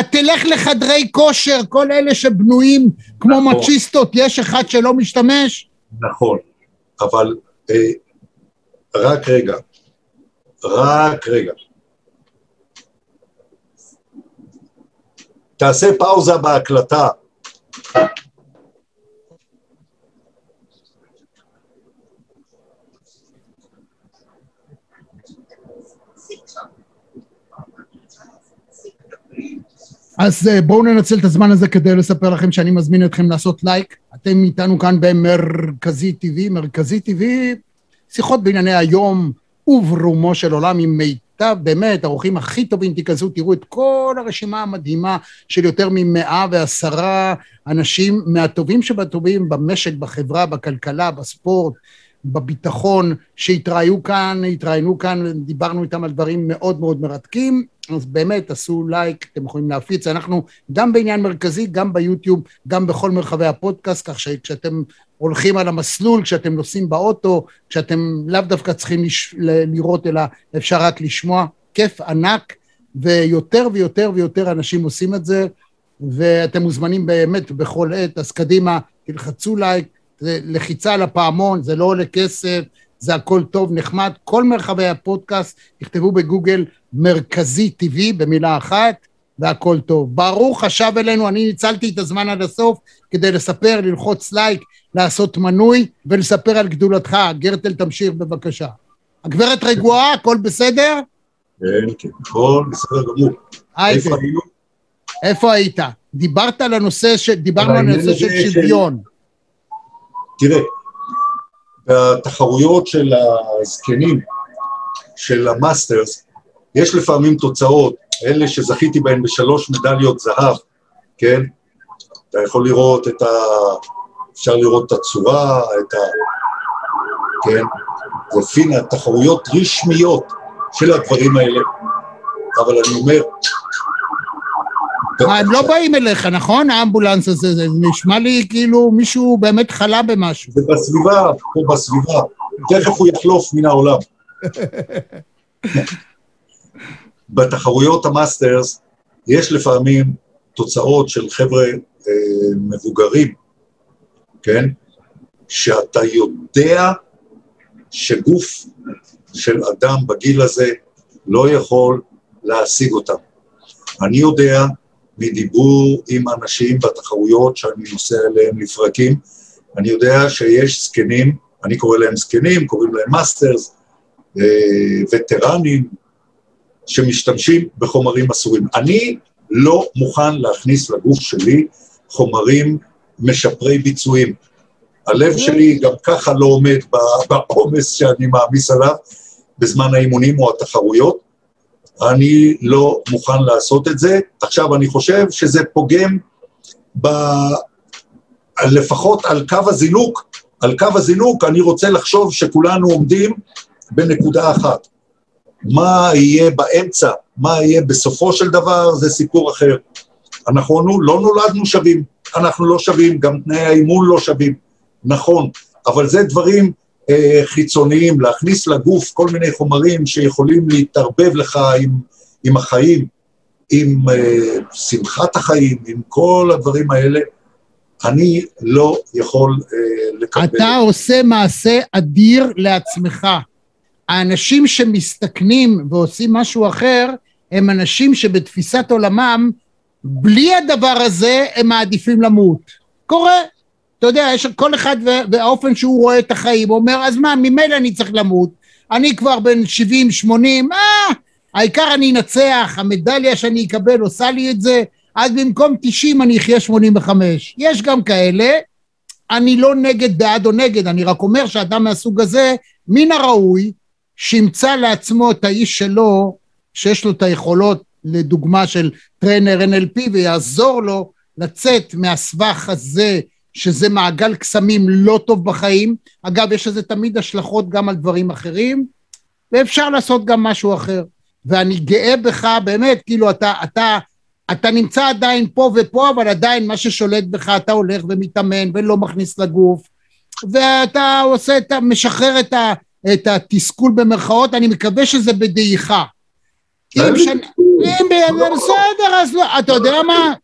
את תלך לחדרי כושר, כל אלה שבנויים כמו נכון. מצ'יסטות, יש אחד שלא משתמש? נכון, אבל אה, רק רגע, רק רגע. תעשה פאוזה בהקלטה. אז אה, בואו ננצל את הזמן הזה כדי לספר לכם שאני מזמין אתכם לעשות לייק. אתם איתנו כאן במרכזי TV, מרכזי TV, שיחות בענייני היום וברומו של עולם עם מיטב, באמת, האורחים הכי טובים, תיכנסו, תראו את כל הרשימה המדהימה של יותר ממאה ועשרה אנשים מהטובים שבטובים במשק, בחברה, בכלכלה, בספורט, בביטחון, שהתראיינו כאן, התראיינו כאן, דיברנו איתם על דברים מאוד מאוד מרתקים. אז באמת תעשו לייק, אתם יכולים להפיץ, אנחנו גם בעניין מרכזי, גם ביוטיוב, גם בכל מרחבי הפודקאסט, כך שכשאתם הולכים על המסלול, כשאתם נוסעים באוטו, כשאתם לאו דווקא צריכים לש... לראות, אלא אפשר רק לשמוע, כיף ענק, ויותר ויותר ויותר אנשים עושים את זה, ואתם מוזמנים באמת בכל עת, אז קדימה, תלחצו לייק, זה לחיצה על הפעמון, זה לא עולה כסף, זה הכל טוב, נחמד, כל מרחבי הפודקאסט, תכתבו בגוגל מרכזי טבעי במילה אחת, והכל טוב. ברוך השב אלינו, אני ניצלתי את הזמן עד הסוף כדי לספר, ללחוץ לייק, לעשות מנוי ולספר על גדולתך. גרטל, תמשיך בבקשה. הגברת רגועה, הכל בסדר? כן, כן, הכל בסדר גמור. איפה היינו? איפה היית? דיברת על הנושא, ש... דיברנו על הנושא של שוויון. תראה, בתחרויות של הזקנים, של המאסטרס, יש לפעמים תוצאות, אלה שזכיתי בהן בשלוש מדליות זהב, כן? אתה יכול לראות את ה... אפשר לראות את הצורה, את ה... כן? זה פינה, תחרויות רשמיות של הדברים האלה. אבל אני אומר... הם לא באים אליך, נכון? האמבולנס הזה, זה נשמע לי כאילו מישהו באמת חלה במשהו. זה בסביבה, פה בסביבה. תכף הוא יחלוף מן העולם. בתחרויות המאסטרס יש לפעמים תוצאות של חבר'ה אה, מבוגרים, כן? שאתה יודע שגוף של אדם בגיל הזה לא יכול להשיג אותם. אני יודע מדיבור עם אנשים בתחרויות שאני נוסע אליהם לפרקים, אני יודע שיש זקנים, אני קורא להם זקנים, קוראים להם מאסטרס, אה, וטרנים, שמשתמשים בחומרים אסורים. אני לא מוכן להכניס לגוף שלי חומרים משפרי ביצועים. הלב שלי גם ככה לא עומד בעומס שאני מעמיס עליו בזמן האימונים או התחרויות, אני לא מוכן לעשות את זה. עכשיו, אני חושב שזה פוגם ב... לפחות על קו הזינוק, על קו הזינוק אני רוצה לחשוב שכולנו עומדים בנקודה אחת. מה יהיה באמצע, מה יהיה בסופו של דבר, זה סיפור אחר. אנחנו לא נולדנו שווים, אנחנו לא שווים, גם תנאי האימון לא שווים, נכון, אבל זה דברים חיצוניים, להכניס לגוף כל מיני חומרים שיכולים להתערבב לך עם, עם החיים, עם אה, שמחת החיים, עם כל הדברים האלה, אני לא יכול אה, לקבל. אתה עושה מעשה אדיר לעצמך. האנשים שמסתכנים ועושים משהו אחר, הם אנשים שבתפיסת עולמם, בלי הדבר הזה, הם מעדיפים למות. קורה. אתה יודע, יש כל אחד והאופן שהוא רואה את החיים, הוא אומר, אז מה, ממילא אני צריך למות, אני כבר בן 70, 80, אה, העיקר אני אנצח, המדליה שאני אקבל עושה לי את זה, אז במקום 90 אני אחיה 85. יש גם כאלה, אני לא נגד בעד או נגד, אני רק אומר שאדם מהסוג הזה, מן הראוי שימצא לעצמו את האיש שלו, שיש לו את היכולות, לדוגמה של trainer NLP, ויעזור לו לצאת מהסבך הזה, שזה מעגל קסמים לא טוב בחיים. אגב, יש לזה תמיד השלכות גם על דברים אחרים, ואפשר לעשות גם משהו אחר. ואני גאה בך, באמת, כאילו, אתה, אתה, אתה נמצא עדיין פה ופה, אבל עדיין מה ששולט בך, אתה הולך ומתאמן ולא מכניס לגוף, ואתה עושה, אתה משחרר את ה... את התסכול במרכאות, אני מקווה שזה בדעיכה. אם שנה... אם בסדר, אז לא, אתה יודע מה?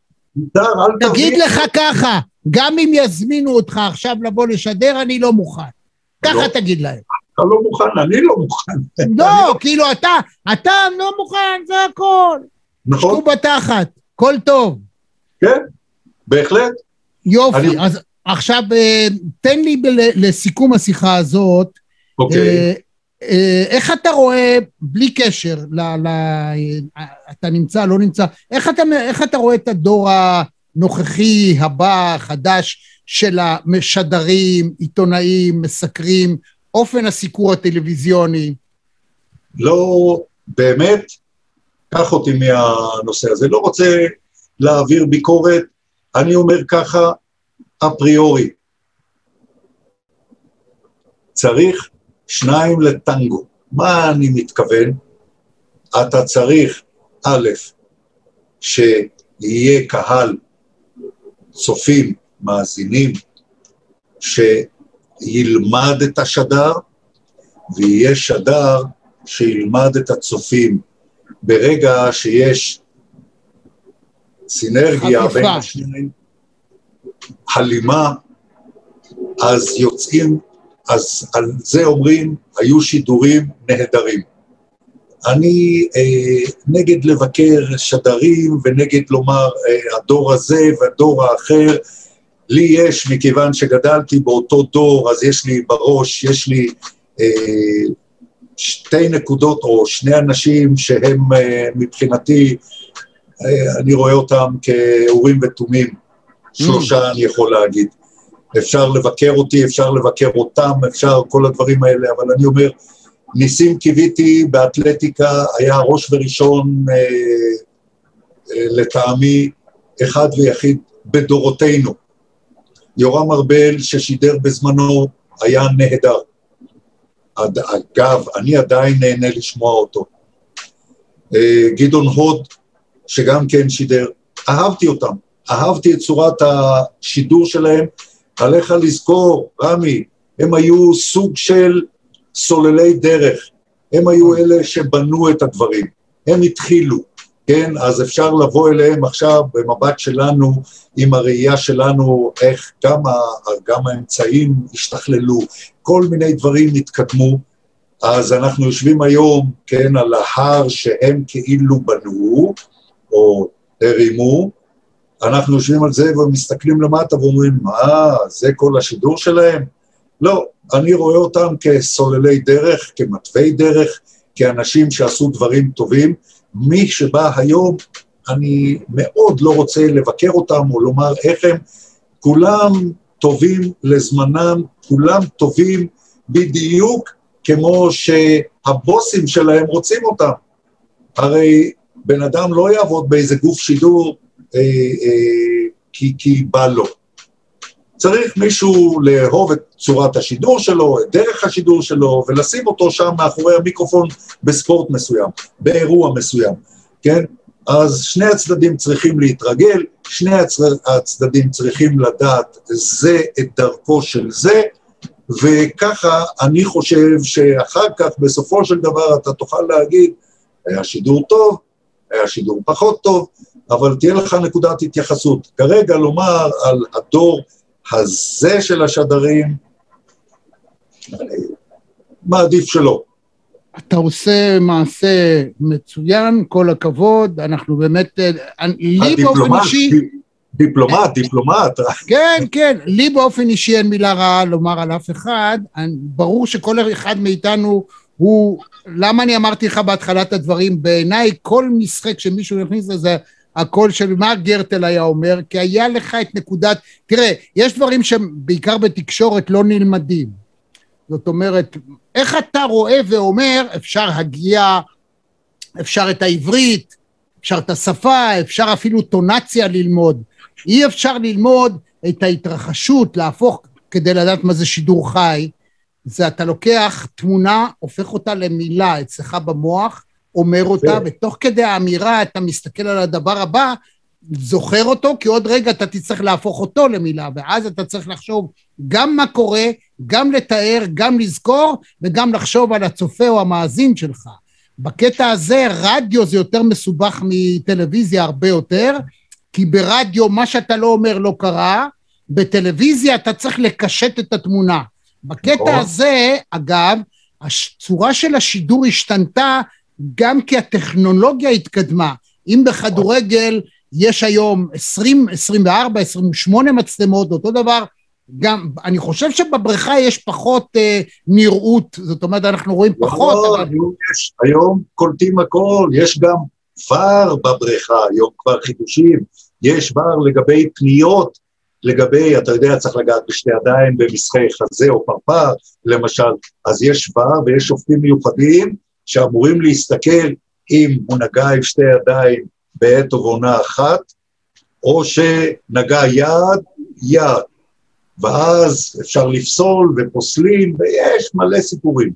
תגיד לך ככה, גם אם יזמינו אותך עכשיו לבוא לשדר, אני לא מוכן. ככה לא. תגיד להם. אתה לא מוכן, אני לא מוכן. לא, כאילו אתה, אתה לא מוכן, זה הכל. נכון. שתו בתחת, כל טוב. כן, בהחלט. יופי, אז עכשיו אה, תן לי לסיכום השיחה הזאת, אוקיי. אה, אה, איך אתה רואה, בלי קשר, ל, ל, אתה נמצא, לא נמצא, איך אתה, איך אתה רואה את הדור הנוכחי, הבא, החדש, של המשדרים, עיתונאים, מסקרים, אופן הסיקור הטלוויזיוני? לא, באמת, קח אותי מהנושא הזה. לא רוצה להעביר ביקורת, אני אומר ככה, אפריורי. צריך שניים לטנגו. מה אני מתכוון? אתה צריך, א', שיהיה קהל צופים, מאזינים, שילמד את השדר, ויהיה שדר שילמד את הצופים. ברגע שיש סינרגיה בין השניים, הלימה, אז יוצאים אז על זה אומרים, היו שידורים נהדרים. אני אה, נגד לבקר שדרים ונגד לומר אה, הדור הזה והדור האחר. לי יש, מכיוון שגדלתי באותו דור, אז יש לי בראש, יש לי אה, שתי נקודות או שני אנשים שהם אה, מבחינתי, אה, אני רואה אותם כאורים ותומים, שלושה mm. אני יכול להגיד. אפשר לבקר אותי, אפשר לבקר אותם, אפשר כל הדברים האלה, אבל אני אומר, ניסים קיוויתי באתלטיקה היה ראש וראשון אה, אה, לטעמי אחד ויחיד בדורותינו. יורם ארבל ששידר בזמנו היה נהדר. אגב, אני עדיין נהנה לשמוע אותו. אה, גדעון הוד, שגם כן שידר, אהבתי אותם, אהבתי את צורת השידור שלהם, עליך לזכור, רמי, הם היו סוג של סוללי דרך, הם היו אלה שבנו את הדברים, הם התחילו, כן? אז אפשר לבוא אליהם עכשיו במבט שלנו, עם הראייה שלנו, איך גם, ה, גם האמצעים השתכללו, כל מיני דברים התקדמו, אז אנחנו יושבים היום, כן, על ההר שהם כאילו בנו, או הרימו, אנחנו יושבים על זה ומסתכלים למטה ואומרים, מה, זה כל השידור שלהם? לא, אני רואה אותם כסוללי דרך, כמתווי דרך, כאנשים שעשו דברים טובים. מי שבא היום, אני מאוד לא רוצה לבקר אותם או לומר איך הם, כולם טובים לזמנם, כולם טובים בדיוק כמו שהבוסים שלהם רוצים אותם. הרי בן אדם לא יעבוד באיזה גוף שידור אה, אה, כי, כי בא לו. צריך מישהו לאהוב את צורת השידור שלו, את דרך השידור שלו, ולשים אותו שם מאחורי המיקרופון בספורט מסוים, באירוע מסוים, כן? אז שני הצדדים צריכים להתרגל, שני הצדדים צריכים לדעת זה את דרכו של זה, וככה אני חושב שאחר כך, בסופו של דבר, אתה תוכל להגיד, היה שידור טוב, היה שידור פחות טוב, אבל תהיה לך נקודת התייחסות. כרגע לומר על הדור הזה של השדרים, מעדיף שלא. אתה עושה מעשה מצוין, כל הכבוד, אנחנו באמת, אה, לי באופן אישי... דיפלומט, דיפלומט. כן, כן, לי באופן אישי אין מילה רעה לומר על אף אחד, ברור שכל אחד מאיתנו הוא, למה אני אמרתי לך בהתחלת הדברים, בעיניי כל משחק שמישהו יכניס לזה, הקול של מה גרטל היה אומר, כי היה לך את נקודת, תראה, יש דברים שבעיקר בתקשורת לא נלמדים. זאת אומרת, איך אתה רואה ואומר, אפשר הגייה, אפשר את העברית, אפשר את השפה, אפשר אפילו טונציה ללמוד. אי אפשר ללמוד את ההתרחשות, להפוך, כדי לדעת מה זה שידור חי, זה אתה לוקח תמונה, הופך אותה למילה אצלך במוח, אומר אותה, ותוך כדי האמירה אתה מסתכל על הדבר הבא, זוכר אותו, כי עוד רגע אתה תצטרך להפוך אותו למילה, ואז אתה צריך לחשוב גם מה קורה, גם לתאר, גם לזכור, וגם לחשוב על הצופה או המאזין שלך. בקטע הזה רדיו זה יותר מסובך מטלוויזיה הרבה יותר, כי ברדיו מה שאתה לא אומר לא קרה, בטלוויזיה אתה צריך לקשט את התמונה. בקטע נכון. הזה, אגב, הצורה של השידור השתנתה גם כי הטכנולוגיה התקדמה. אם בכדורגל יש היום 20, 24, 28 מצלמות, אותו דבר, גם, אני חושב שבבריכה יש פחות אה, נראות, זאת אומרת, אנחנו רואים פחות. לא, אבל... היום, יש, היום קולטים הכל, יש גם ור בבריכה, היום כבר חידושים, יש ור לגבי פניות, לגבי, אתה יודע, צריך לגעת בשתי ידיים במשחקי חזה או פרפר, למשל, אז יש ור ויש שופטים מיוחדים שאמורים להסתכל אם הוא נגע עם שתי ידיים בעת ובעונה אחת, או שנגע יד, יד. ואז אפשר לפסול ופוסלים, ויש מלא סיפורים.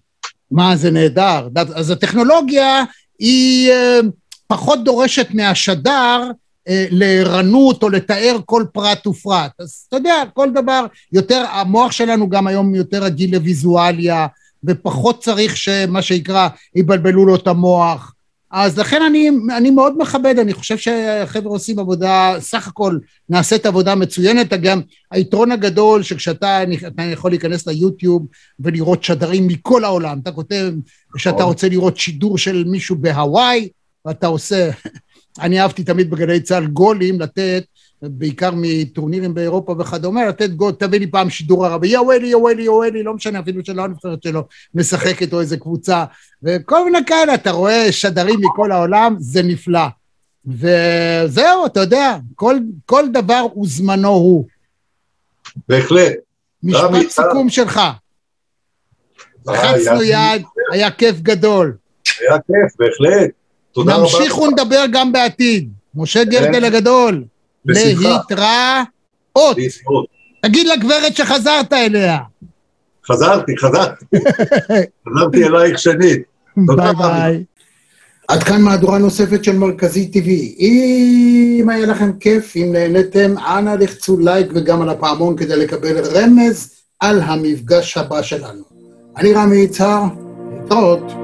מה, זה נהדר. אז הטכנולוגיה היא אה, פחות דורשת מהשדר אה, לערנות או לתאר כל פרט ופרט. אז אתה יודע, כל דבר, יותר, המוח שלנו גם היום יותר רגיל לוויזואליה, ופחות צריך שמה שיקרא, יבלבלו לו את המוח. אז לכן אני, אני מאוד מכבד, אני חושב שהחבר'ה עושים עבודה, סך הכל נעשית עבודה מצוינת, גם היתרון הגדול שכשאתה אתה יכול להיכנס ליוטיוב ולראות שדרים מכל העולם, אתה כותב שאתה רוצה לראות שידור של מישהו בהוואי, ואתה עושה, אני אהבתי תמיד בגלי צה"ל גולים לתת בעיקר מטורנירים באירופה וכדומה, לתת גול, תביא לי פעם שידור ערבי, יא וואלי, יא וואלי, יא וואלי, לא משנה, אפילו שלא הנבחרת שלו משחקת או איזה קבוצה, וכל מיני כאלה, אתה רואה שדרים מכל העולם, זה נפלא. וזהו, אתה יודע, כל, כל דבר הוא זמנו הוא. בהחלט. משפט סיכום שלך. לחצנו יד, היה כיף גדול. היה כיף, בהחלט. תודה רבה. נמשיך ונדבר גם בעתיד. משה גרטל הגדול. להתראות. תגיד לגברת שחזרת אליה. חזרתי, חזרתי. חזרתי אלייך שנית. ביי ביי. עד כאן מהדורה נוספת של מרכזי TV. אם היה לכם כיף, אם נהניתם, אנא לחצו לייק וגם על הפעמון כדי לקבל רמז על המפגש הבא שלנו. אני רמי יצהר, להתראות.